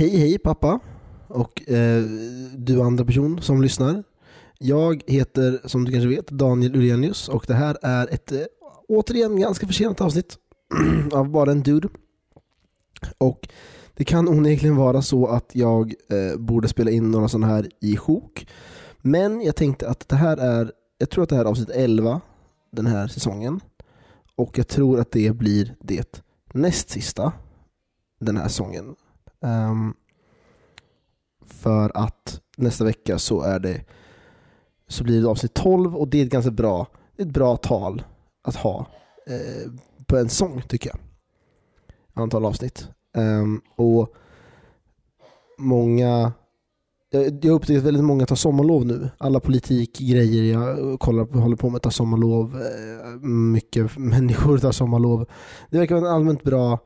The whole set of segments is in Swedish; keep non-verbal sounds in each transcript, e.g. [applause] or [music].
Hej hej pappa och eh, du andra person som lyssnar. Jag heter som du kanske vet Daniel Ulenius och det här är ett eh, återigen ganska försenat avsnitt [clears throat] av Bara en Dude. Och det kan onekligen vara så att jag eh, borde spela in några sådana här i sjok. Men jag tänkte att det här är, jag tror att det här är avsnitt 11 den här säsongen. Och jag tror att det blir det näst sista den här säsongen. Um, för att nästa vecka så är det så blir det avsnitt 12 och det är ett ganska bra, ett bra tal att ha eh, på en sång tycker jag. Antal avsnitt. Um, och många jag har upptäckt att väldigt många tar sommarlov nu. Alla politikgrejer jag kollar på håller på med tar sommarlov. Eh, mycket människor tar sommarlov. Det verkar vara en allmänt bra,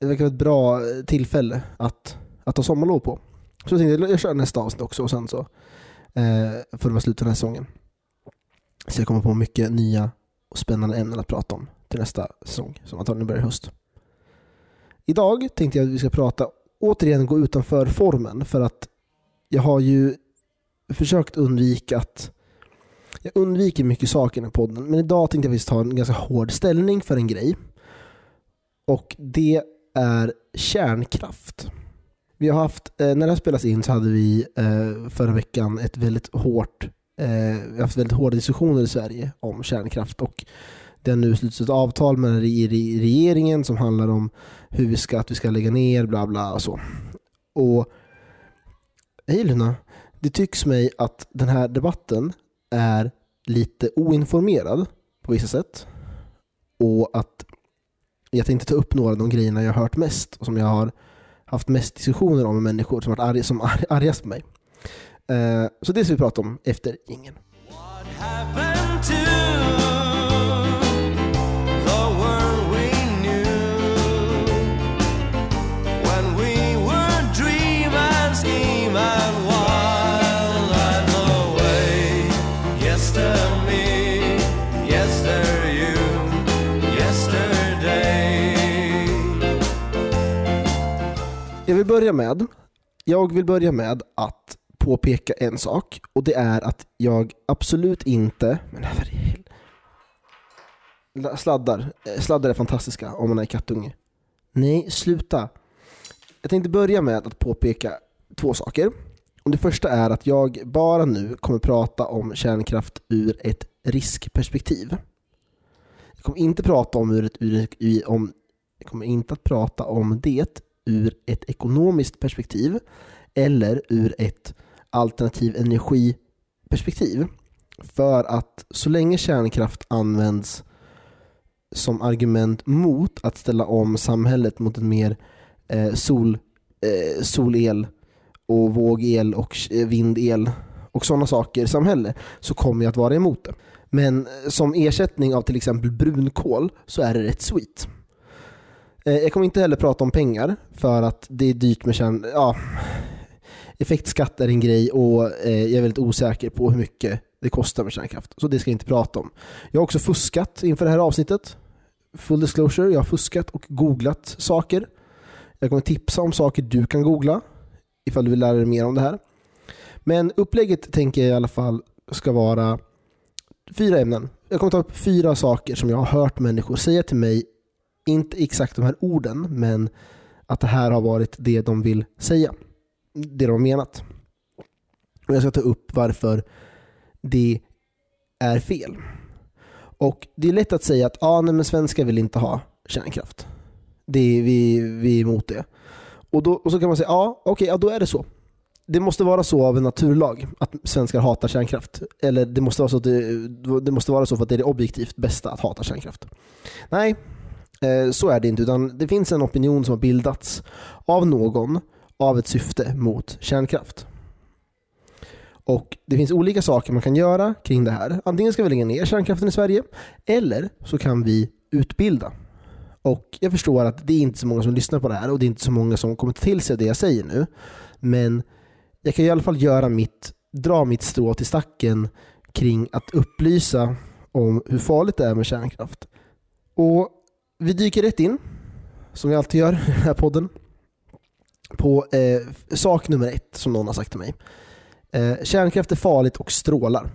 det verkar vara ett bra eh, tillfälle att, att ta sommarlov på. Så jag tänkte jag kör nästa avsnitt också och sen så eh, får det vara slut för den här säsongen. Så jag kommer på mycket nya och spännande ämnen att prata om till nästa säsong som antagligen börjar i höst. Idag tänkte jag att vi ska prata, återigen gå utanför formen för att jag har ju försökt undvika att jag undviker mycket saker i den här podden, men idag tänkte jag faktiskt ta en ganska hård ställning för en grej. Och det är kärnkraft. Vi har haft, eh, när det här spelas in så hade vi eh, förra veckan ett väldigt hårt, eh, vi har haft väldigt hårda diskussioner i Sverige om kärnkraft och det har nu slutits ett avtal med regeringen som handlar om hur vi ska, att vi ska lägga ner, bla bla och så. Och Hej Luna. Det tycks mig att den här debatten är lite oinformerad på vissa sätt. Och att jag tänkte ta upp några av de grejerna jag har hört mest och som jag har haft mest diskussioner om med människor som varit arg, som arg, argast på mig. Uh, så det ska vi prata om efter ingen. Börja med, jag vill börja med att påpeka en sak och det är att jag absolut inte, men sladdar, eh, sladdar är fantastiska om man är kattunge. Nej, sluta. Jag tänkte börja med att påpeka två saker. Och det första är att jag bara nu kommer prata om kärnkraft ur ett riskperspektiv. Jag kommer inte prata om, ur ett, ur, om, jag kommer inte att prata om det ur ett ekonomiskt perspektiv eller ur ett alternativ energiperspektiv. För att så länge kärnkraft används som argument mot att ställa om samhället mot en mer eh, sol, eh, solel och vågel och eh, vindel och sådana saker samhälle så kommer jag att vara emot det. Men eh, som ersättning av till exempel brunkol så är det rätt sweet. Eh, jag kommer inte heller prata om pengar för att det är dyrt med kärn... Ja, effektskatt är en grej och eh, jag är väldigt osäker på hur mycket det kostar med kärnkraft. Så det ska jag inte prata om. Jag har också fuskat inför det här avsnittet. Full disclosure, jag har fuskat och googlat saker. Jag kommer tipsa om saker du kan googla ifall du vill lära dig mer om det här. Men upplägget tänker jag i alla fall ska vara fyra ämnen. Jag kommer ta upp fyra saker som jag har hört människor säga till mig inte exakt de här orden, men att det här har varit det de vill säga. Det de har menat. Och jag ska ta upp varför det är fel. Och Det är lätt att säga att ah, nej, men svenskar vill inte ha kärnkraft. Det är, vi, vi är emot det. Och, då, och så kan man säga, ja okej, okay, ja, då är det så. Det måste vara så av en naturlag att svenskar hatar kärnkraft. Eller det måste vara så, att det, det måste vara så för att det är det objektivt bästa att hata kärnkraft. Nej, Eh, så är det inte, utan det finns en opinion som har bildats av någon av ett syfte mot kärnkraft. Och Det finns olika saker man kan göra kring det här. Antingen ska vi lägga ner kärnkraften i Sverige eller så kan vi utbilda. Och Jag förstår att det är inte så många som lyssnar på det här och det är inte så många som kommer till sig det jag säger nu. Men jag kan i alla fall göra mitt, dra mitt strå till stacken kring att upplysa om hur farligt det är med kärnkraft. Och vi dyker rätt in, som vi alltid gör i den här podden. på eh, sak nummer ett som någon har sagt till mig. Eh, kärnkraft är farligt och strålar.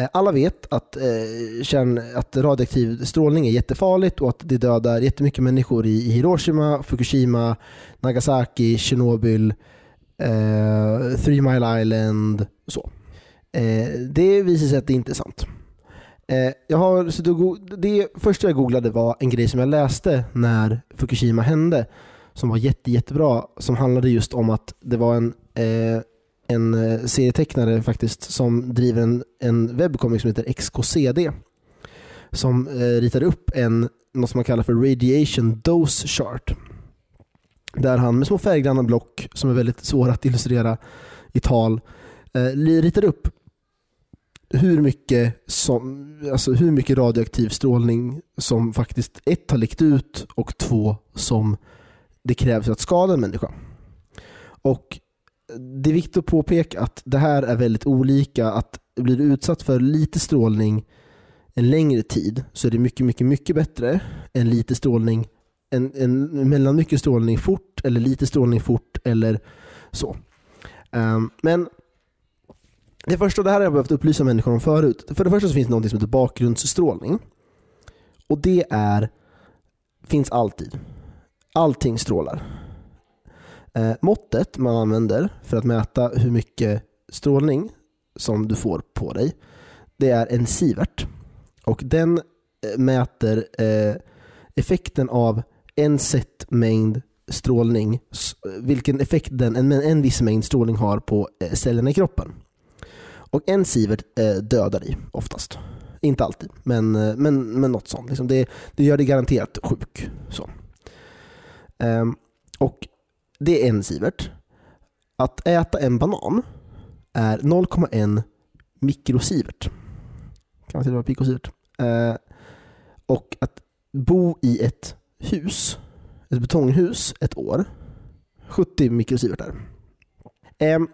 Eh, alla vet att, eh, kärn, att radioaktiv strålning är jättefarligt och att det dödar jättemycket människor i Hiroshima, Fukushima, Nagasaki, Tjernobyl, eh, Three Mile Island och så. Eh, det visar sig att det inte är sant. Eh, jag har, så det första jag googlade var en grej som jag läste när Fukushima hände som var jätte, jättebra som handlade just om att det var en eh, en eh, serietecknare faktiskt som driver en, en webbcomic som heter XKCD som eh, ritade upp en, något som man kallar för radiation dose chart där han med små färggranna block som är väldigt svåra att illustrera i tal eh, ritar upp hur mycket, som, alltså hur mycket radioaktiv strålning som faktiskt ett har läckt ut och två som det krävs för att skada en människa. Och det är viktigt att påpeka att det här är väldigt olika. Att blir du utsatt för lite strålning en längre tid så är det mycket, mycket, mycket bättre än lite strålning en, en, mellan mycket strålning fort eller lite strålning fort eller så. Um, men det första, det här har jag behövt upplysa människor om förut. För det första så finns det något som heter bakgrundsstrålning. Och det är, finns alltid. Allting strålar. Eh, måttet man använder för att mäta hur mycket strålning som du får på dig, det är en sievert. Och den eh, mäter eh, effekten av en sett mängd strålning, vilken effekt den, en, en viss mängd strålning har på eh, cellerna i kroppen. Och en sievert eh, dödar dig oftast. Inte alltid, men, eh, men, men något sånt. Liksom det, det gör dig garanterat sjuk. Så. Um, och det är en sievert. Att äta en banan är 0,1 mikrosievert. Kan man till och med pikosievert. Eh, och att bo i ett hus, ett betonghus, ett år, 70 mikrosievert där. Um, ehm,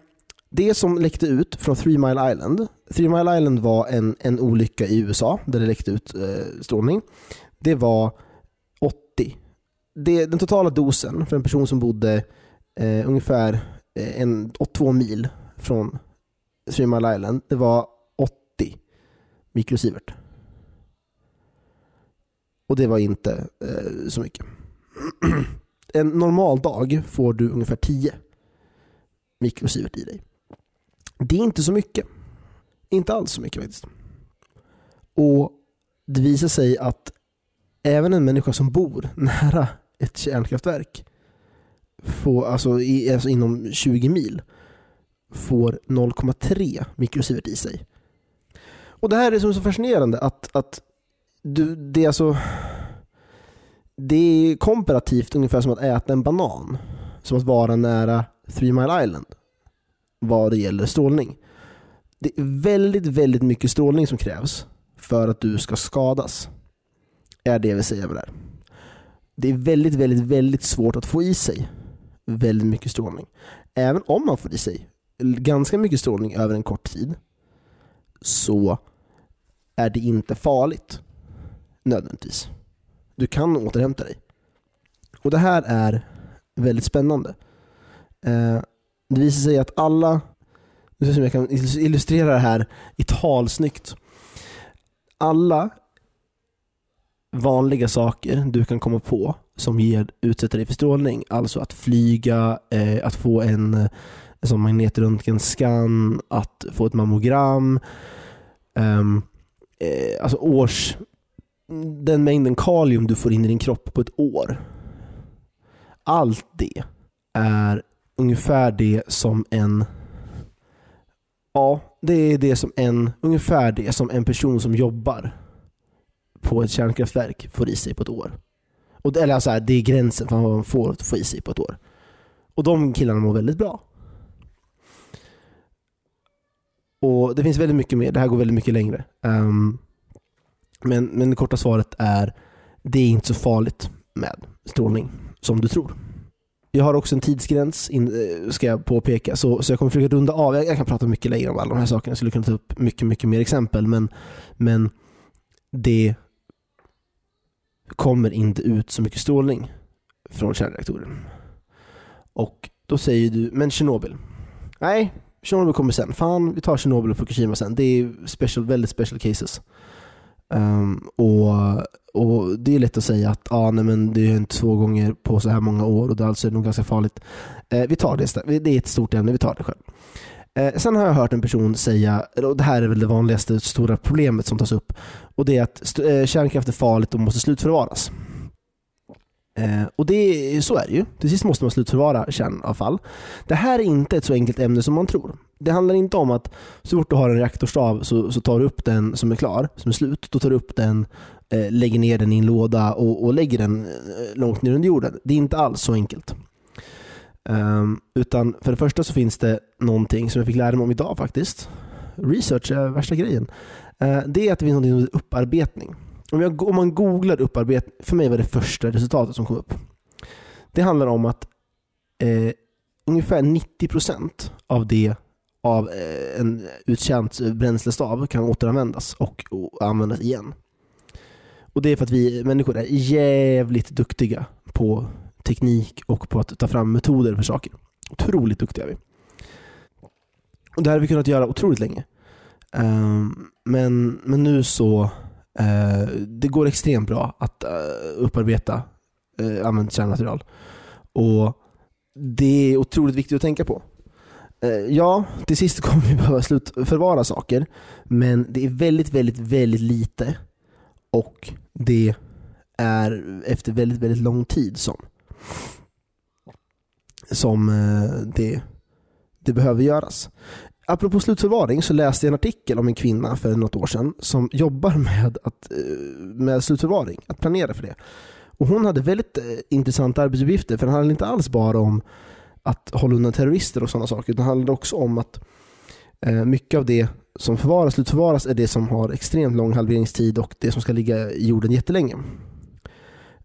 det som läckte ut från Three Mile Island, Three Mile Island var en, en olycka i USA där det läckte ut eh, strålning. Det var 80 det, den totala dosen för en person som bodde eh, ungefär eh, en, två mil från Three Mile Island, det var 80 mikrosievert. Och det var inte eh, så mycket. [clears throat] en normal dag får du ungefär 10 mikrosievert i dig. Det är inte så mycket. Inte alls så mycket faktiskt. Och det visar sig att även en människa som bor [laughs] nära ett kärnkraftverk får, alltså, i, alltså inom 20 mil får 0,3 mikrosievert i sig. Och det här är så fascinerande att, att du, det är alltså det är komparativt ungefär som att äta en banan. Som att vara nära Three Mile Island vad det gäller strålning. Det är väldigt, väldigt mycket strålning som krävs för att du ska skadas. Är det jag vill säga med det här det är väldigt, väldigt, väldigt svårt att få i sig väldigt mycket strålning. Även om man får i sig ganska mycket strålning över en kort tid så är det inte farligt nödvändigtvis. Du kan återhämta dig. Och det här är väldigt spännande. Eh, det visar sig att alla, nu ska se om jag kan illustrera det här i tal snyggt. Alla vanliga saker du kan komma på som ger, utsätter dig för strålning. Alltså att flyga, eh, att få en, en magnetröntgenskann, att få ett mammogram. Um, eh, alltså års... Den mängden kalium du får in i din kropp på ett år. Allt det är ungefär det som en Ja, det är det som en, ungefär det som en person som jobbar på ett kärnkraftverk får i sig på ett år. Och, eller alltså, det är gränsen för vad man får få i sig på ett år. Och de killarna mår väldigt bra. Och Det finns väldigt mycket mer, det här går väldigt mycket längre. Um, men, men det korta svaret är, det är inte så farligt med strålning som du tror. Jag har också en tidsgräns, in, eh, ska jag påpeka, så, så jag kommer försöka runda av. Jag, jag, kan prata mycket längre om alla de här sakerna, jag skulle kunna ta upp mycket, mycket mer exempel, men, men det kommer inte ut så mycket strålning från kärnreaktorer. Och då säger du, men Tjernobyl? Nej, Tjernobyl kommer sen. Fan, vi tar Tjernobyl och Fukushima sen. Det är special, väldigt special cases. Um, och, och Det är lätt att säga att ah, nej, men det är inte två gånger på så här många år och alltså det är alltså nog ganska farligt. Eh, vi tar det, det är ett stort ämne, vi tar det själv. Eh, sen har jag hört en person säga, och det här är väl det vanligaste stora problemet som tas upp, och det är att eh, kärnkraft är farligt och måste slutförvaras. Eh, och det, så är det ju. Till sist måste man slutförvara kärnavfall. Det här är inte ett så enkelt ämne som man tror. Det handlar inte om att så fort du har en reaktorstav så, så tar du upp den som är klar, som är slut. Då tar du upp den, eh, lägger ner den i en låda och, och lägger den eh, långt ner under jorden. Det är inte alls så enkelt. Ehm, utan för det första så finns det någonting som jag fick lära mig om idag faktiskt. Research är värsta grejen. Eh, det är att det finns något som heter upparbetning. Om, jag, om man googlar upparbetning, för mig var det första resultatet som kom upp. Det handlar om att eh, ungefär 90% av det av eh, en uttjänt bränslestav kan återanvändas och, och användas igen. Och Det är för att vi människor är jävligt duktiga på teknik och på att ta fram metoder för saker. Otroligt duktiga är vi. Och det här har vi kunnat göra otroligt länge. Um, men, men nu så Eh, det går extremt bra att uh, upparbeta uh, använt kärnmaterial. Och det är otroligt viktigt att tänka på. Ja, till sist [laughs] kommer vi behöva slutförvara saker, men det är väldigt, väldigt, väldigt lite och det är efter väldigt, väldigt lång tid som som det, det behöver göras. Apropå slutförvaring så läste jag en artikel om en kvinna för något år sedan som jobbar med, att, eh, med slutförvaring, att planera för det. Och Hon hade väldigt eh, intressanta arbetsuppgifter för det handlade inte alls bara om att hålla undan terrorister och sådana saker utan det handlade också om att eh, mycket av det som förvaras, slutförvaras är det som har extremt lång halveringstid och det som ska ligga i jorden jättelänge.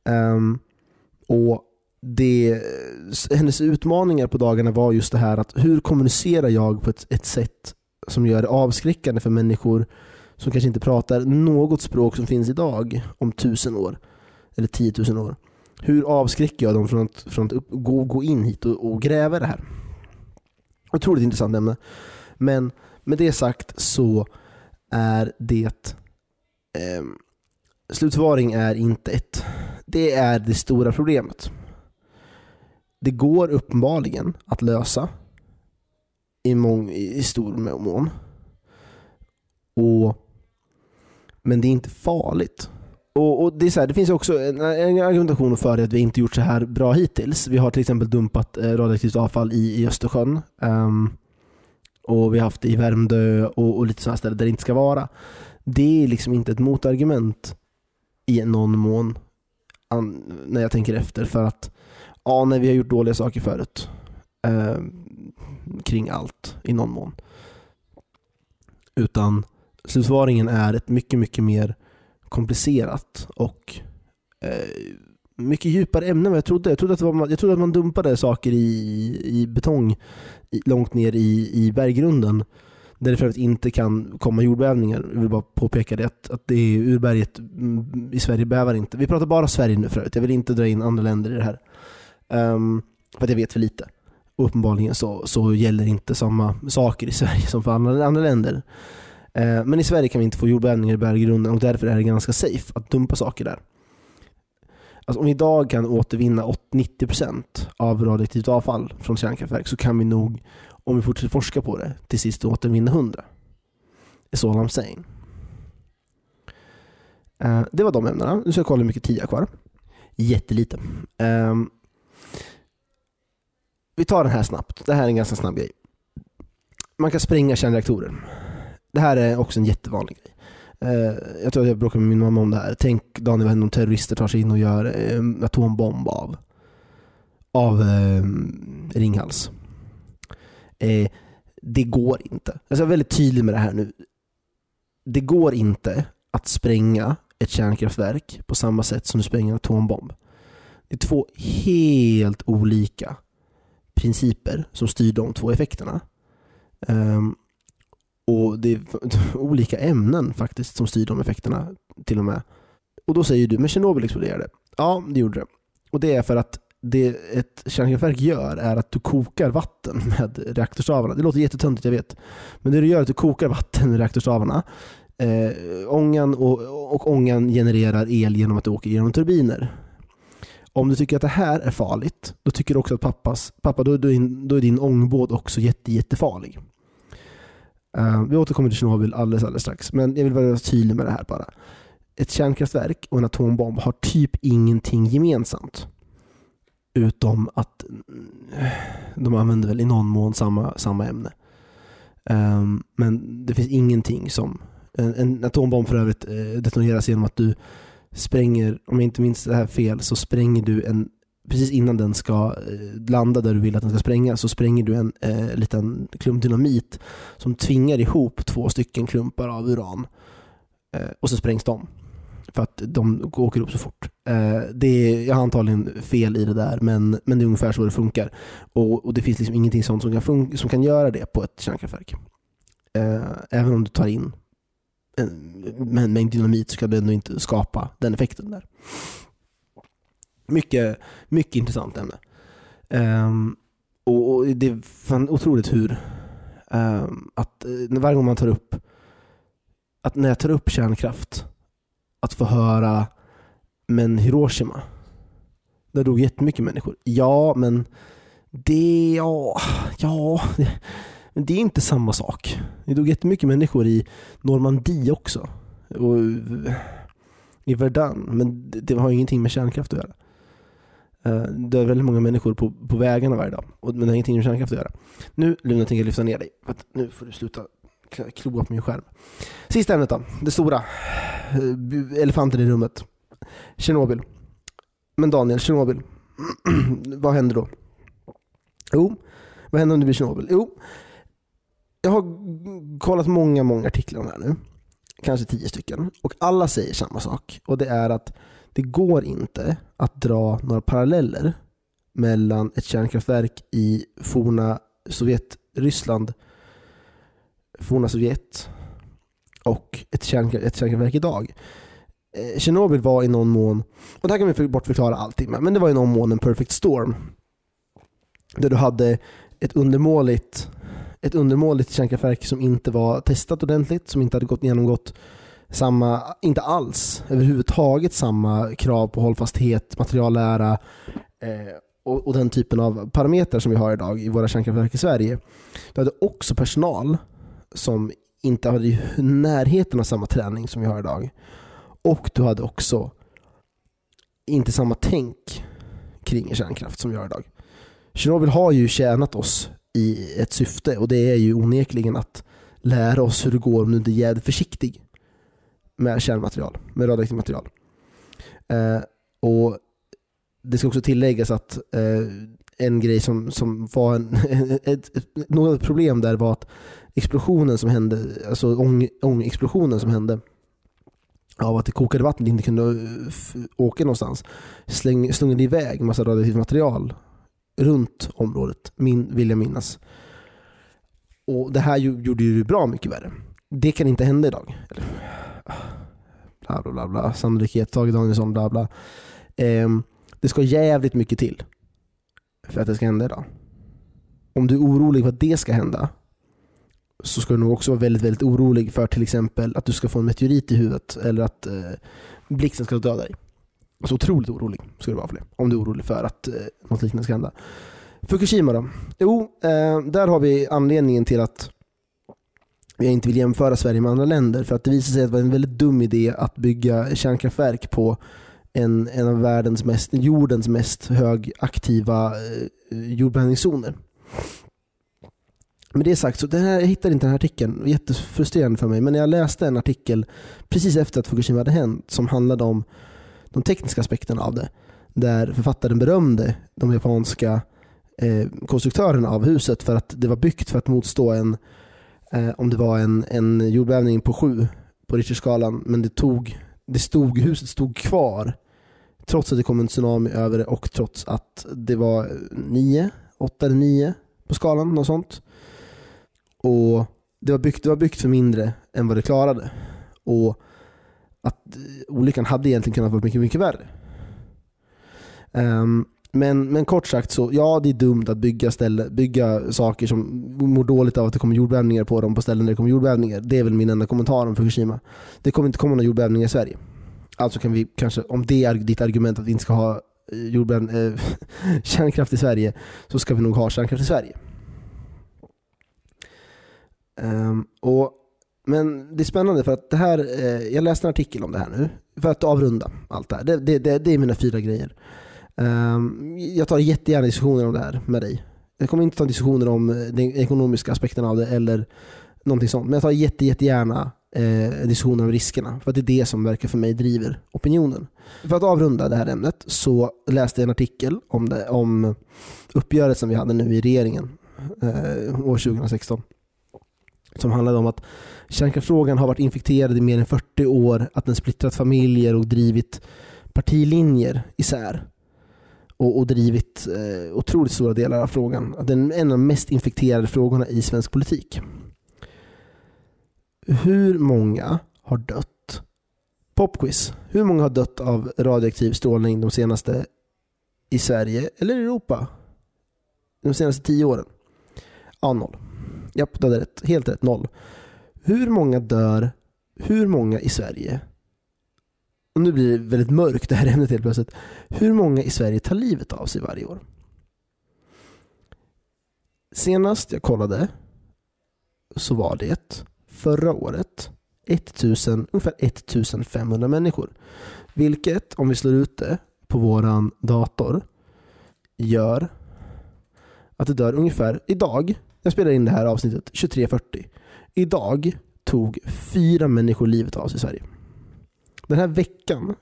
Um, och det, hennes utmaningar på dagarna var just det här att hur kommunicerar jag på ett, ett sätt som gör det avskräckande för människor som kanske inte pratar något språk som finns idag om tusen år eller tiotusen år. Hur avskräcker jag dem från att, från att upp, gå, gå in hit och, och gräva det här? Otroligt intressant ämne. Men med det sagt så är det eh, slutförvaring är inte ett det är det stora problemet. Det går uppenbarligen att lösa i, mång, i stor mån. Och, men det är inte farligt. Och, och det, är så här, det finns också en, en argumentation för att vi inte gjort så här bra hittills. Vi har till exempel dumpat eh, radioaktivt avfall i, i Östersjön. Um, och vi har haft det i Värmdö och, och lite sådana ställen där det inte ska vara. Det är liksom inte ett motargument i någon mån när jag tänker efter. För att ja, nej, vi har gjort dåliga saker förut. Eh, kring allt i någon mån. Utan slutförvaringen är ett mycket, mycket mer komplicerat och eh, mycket djupare ämne än vad jag trodde. Jag trodde att, var, jag trodde att man dumpade saker i, i betong i, långt ner i, i berggrunden där det för övrigt inte kan komma jordbävningar. Jag vill bara påpeka det, att, att det är urberget mm, i Sverige bävar inte. Vi pratar bara Sverige nu för övrigt. Jag vill inte dra in andra länder i det här. Um, för att jag vet för lite. Och uppenbarligen så, så gäller inte samma saker i Sverige [laughs] som för andra, andra länder. Uh, men i Sverige kan vi inte få jordbävningar i berggrunden och därför är det ganska safe att dumpa saker där. Alltså om vi idag kan återvinna 90% av radioaktivt avfall från kärnkraftverk så kan vi nog om vi fortsätter forska på det, till sist återvinna 100. Is all I'm saying. Uh, det var de ämnena. Nu ska jag kolla hur mycket tid jag har kvar. Jättelite. Um, tar den här snabbt. Det här är en ganska snabb grej. Man kan spränga kärnreaktorer. Det här är också en jättevanlig grej. Eh, jag tror att jag bråkade med min mamma om det här. Tänk Daniel vad händer om terrorister tar sig in och gör en atombomb av, av eh, Ringhals. Eh, det går inte. Alltså jag är väldigt tydlig med det här nu. Det går inte att spränga ett kärnkraftverk på samma sätt som du spränger en atombomb. Det är två helt olika principer som styr de två effekterna. Um, och Det är [laughs] olika ämnen faktiskt som styr de effekterna till och med. Och Då säger du, men Tjernobyl exploderade. Ja, det gjorde det. Och det är för att det ett kärnkraftverk gör är att du kokar vatten [laughs] med reaktorstavarna. Det låter jättetöntigt, jag vet. Men det du gör är att du kokar vatten med reaktorstavarna. Eh, ångan och, och ångan genererar el genom att det åker genom turbiner. Om du tycker att det här är farligt, då tycker du också att pappas, pappa, då, då, är, då är din ångbåt också jätte, jättefarlig. Uh, vi återkommer till Tjernobyl alldeles, alldeles strax, men jag vill vara tydlig med det här bara. Ett kärnkraftverk och en atombomb har typ ingenting gemensamt. Utom att eh, de använder väl i någon mån samma, samma ämne. Um, men det finns ingenting som... En, en atombomb för övrigt eh, detoneras genom att du spränger, om jag inte minns det här fel, så spränger du en precis innan den ska eh, landa där du vill att den ska spränga så spränger du en eh, liten klump dynamit som tvingar ihop två stycken klumpar av uran. Eh, och så sprängs de. För att de åker upp så fort. Eh, det är, jag har antagligen fel i det där men, men det är ungefär så det funkar. Och, och det finns liksom ingenting sånt som kan, som kan göra det på ett kärnkraftverk. Eh, även om du tar in med en mängd dynamit så kan du ändå inte skapa den effekten där. Mycket, mycket intressant ämne. Um, och, och, det är fan otroligt hur um, att eh, varje gång man tar upp att när jag tar upp kärnkraft att få höra men Hiroshima där dog jättemycket människor. Ja, men det, ja, ja, det, men det är inte samma sak. Det dog jättemycket människor i Normandie också. Och eh, i Verdun, men det, har ingenting med kärnkraft att göra. Eh, det är väldigt många människor på, på vägarna varje dag, men det har ingenting med kärnkraft att göra. Nu Luna tänker jag lyfta ner dig, för att nu får du sluta kloa på min skärm. Sista ämnet då, det stora. Eh, elefanten i rummet. Tjernobyl. Men Daniel, Tjernobyl. [clears throat] vad händer då? Jo, vad händer om det blir Tjernobyl? Jo, jag har kollat många, många artiklar om det här nu. Kanske tio stycken. Och alla säger samma sak. Och det är att det går inte att dra några paralleller mellan ett kärnkraftverk i forna Sovjet, Ryssland, forna Sovjet och ett, kärnkraft, ett kärnkraftverk idag. Eh, Tjernobyl var i någon mån, och det här kan vi bortförklara allting med, men det var i någon mån en perfect storm. Där du hade ett undermåligt, ett undermåligt kärnkraftverk som inte var testat ordentligt, som inte hade gått genomgått samma, inte alls överhuvudtaget samma krav på hållfasthet, materiallära eh, och, och, den typen av parametrar som vi har idag i våra kärnkraftverk i Sverige. Du hade också personal som inte hade i närheten av samma träning som vi har idag. Och du hade också inte samma tänk kring kärnkraft som vi har idag. Tjernobyl har ju tjänat oss i ett syfte och det är ju onekligen att lära oss hur det går om du inte är jävligt försiktig med kärnmaterial, med radioaktivt material. Eh, och Det ska också tilläggas att eh, en grej som, som var en, [laughs] ett, ett, något problem där var att explosionen som hände, alltså ång, ångexplosionen som hände av att det kokade vattnet inte kunde eh, åka någonstans släng, slungade iväg massa radioaktivt material runt området, min, vill jag minnas. Och Det här gjorde ju bra mycket värre. Det kan inte hända idag. Eller, bla bla bla, bla. sannolikhet, Tage Danielsson, bla bla. Eh, det ska jävligt mycket till för att det ska hända idag. Om du är orolig för att det ska hända så ska du nog också vara väldigt, väldigt orolig för till exempel att du ska få en meteorit i huvudet eller att eh, blixten ska döda dig. Så otroligt orolig ska du vara för det. Om du är orolig för att eh, något liknande ska hända. Fukushima då? Jo, eh, där har vi anledningen till att jag inte vill jämföra Sverige med andra länder för att det visar sig att det var en väldigt dum idé att bygga kärnkraftverk på en, en av världens mest, jordens mest högaktiva eh, jordbävningszoner. Med det sagt, så det här, jag hittade inte den här artikeln, jättefrustrerande för mig, men jag läste en artikel precis efter att Fukushima hade hänt som handlade om de tekniska aspekterna av det. Där författaren berömde de japanska eh, konstruktörerna av huset för att det var byggt för att motstå en eh, om det var en, en jordbävning på sju på Richterskalan men det, tog, det stod, huset stod kvar trots att det kom en tsunami över det och trots att det var nio, åtta eller nio på skalan, något sånt. Och det var, byggt, det var byggt för mindre än vad det klarade. Och att eh, olyckan hade egentligen kunnat vara mycket, mycket värre. Um, Men, men kort sagt så, ja det är dumt att bygga, ställe, bygga saker som mår dåligt av att det kommer jordbävningar på dem på ställen där det kommer jordbävningar. Det är väl min enda kommentar om Fukushima. Det kommer inte komma några jordbävningar i Sverige. Alltså kan vi kanske, om det är ditt argument att vi inte ska ha eh, eh, [laughs] kärnkraft i Sverige, så ska vi nog ha kärnkraft i Sverige. Um, och, men det är spännande för att det här, eh, jag läste en artikel om det här nu, för att avrunda allt det här. Det, det, det, det är mina fyra grejer. Um, jag tar jättegärna diskussioner om det här med dig. Jag kommer inte ta diskussioner om eh, den ekonomiska aspekten av det eller någonting sånt. Men jag tar jätte, jättegärna eh, diskussioner om riskerna. För att det är det som verkar för mig driver opinionen. För att avrunda det här ämnet så läste jag en artikel om, det, om uppgörelsen vi hade nu i regeringen eh, år 2016. Som handlade om att kärnkraftsfrågan har varit infekterad i mer än 40 år, att den splittrat familjer och drivit partilinjer isär och, och drivit eh, otroligt stora delar av frågan. Att den är en av de mest infekterade frågorna i svensk politik. Hur många har dött? Popquiz. Hur många har dött av radioaktiv strålning de senaste i Sverige eller Europa? De senaste tio åren? Ja, noll. Japp, du hade rätt. Helt rätt. Noll. Hur många dör, hur många i Sverige och nu blir det väldigt mörkt det här ämnet helt plötsligt. Hur många i Sverige tar livet av sig varje år? Senast jag kollade så var det förra året 1000, ungefär 1500 människor. Vilket, om vi slår ut det på våran dator, gör att det dör ungefär idag, jag spelar in det här avsnittet 23.40. Idag tog fyra människor livet av sig i Sverige. Den här veckan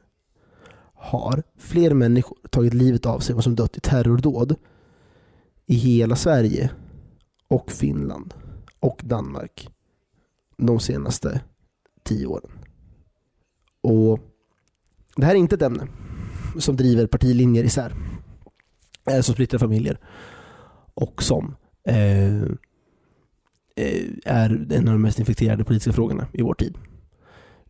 har fler människor tagit livet av sig än som dött i terrordåd i hela Sverige och Finland och Danmark de senaste tio åren. Och Det här är inte ett ämne som driver partilinjer isär. Eh, som splittrar familjer. Och som Eh, eh, är en av de mest infekterade politiska frågorna i vår tid.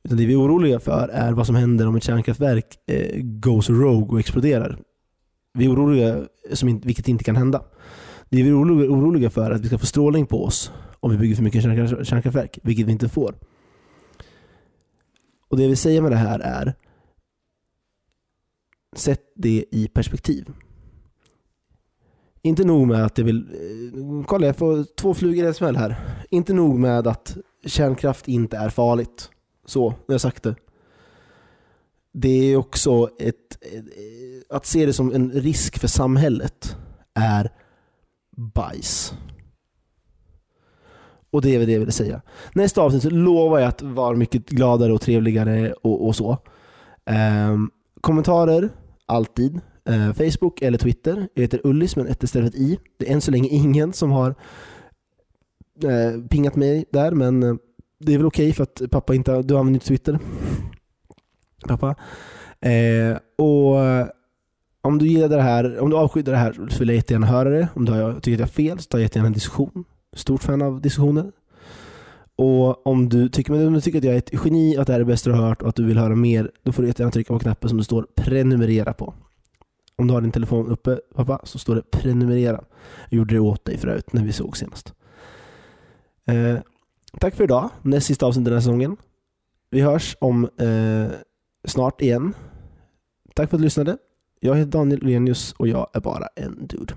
Utan det vi är oroliga för är vad som händer om ett kärnkraftverk eh, goes rogue och exploderar. Vi är oroliga, som in, vilket inte kan hända. Det vi är oroliga, oroliga för är att vi ska få strålning på oss om vi bygger för mycket kärnkraft, kärnkraftverk, vilket vi inte får. Och Det jag vill säga med det här är Sätt det i perspektiv. Inte nog med att jag vill... Eh, kolla, jag får två flugor i en smäll här. Inte nog med att kärnkraft inte är farligt. Så, nu har jag sagt det. Det är också ett, eh, att se det som en risk för samhället är bajs. Och det är väl det jag ville säga. Nästa avsnitt så lovar jag att vara mycket gladare och trevligare och, och så. Um, kommentarer, alltid eh, Facebook eller Twitter. Jag heter Ullis men ett istället för ett i. Det är än så länge ingen som har eh, pingat mig där men eh, det är väl okej okay för att pappa inte, du använder inte Twitter. Pappa. Eh, och eh, om du gillar det här, om du avskyddar det här så vill jag jättegärna höra det. Om du tycker att jag har fel så tar jag jättegärna en diskussion. Stort fan av diskussioner. Och om du tycker, om du tycker att jag är ett geni, att det här är det bästa du har hört och att du vill höra mer, då får du jättegärna trycka på knappen som det står prenumerera på. Om du har din telefon uppe, pappa, så står det prenumerera. Jag gjorde det åt dig förut när vi såg senast. Eh, Tack för idag. Näst sista avsnittet den här säsongen. Vi hörs om eh, snart igen. Tack för att du lyssnade. Jag heter Daniel Lenius och jag är bara en dude.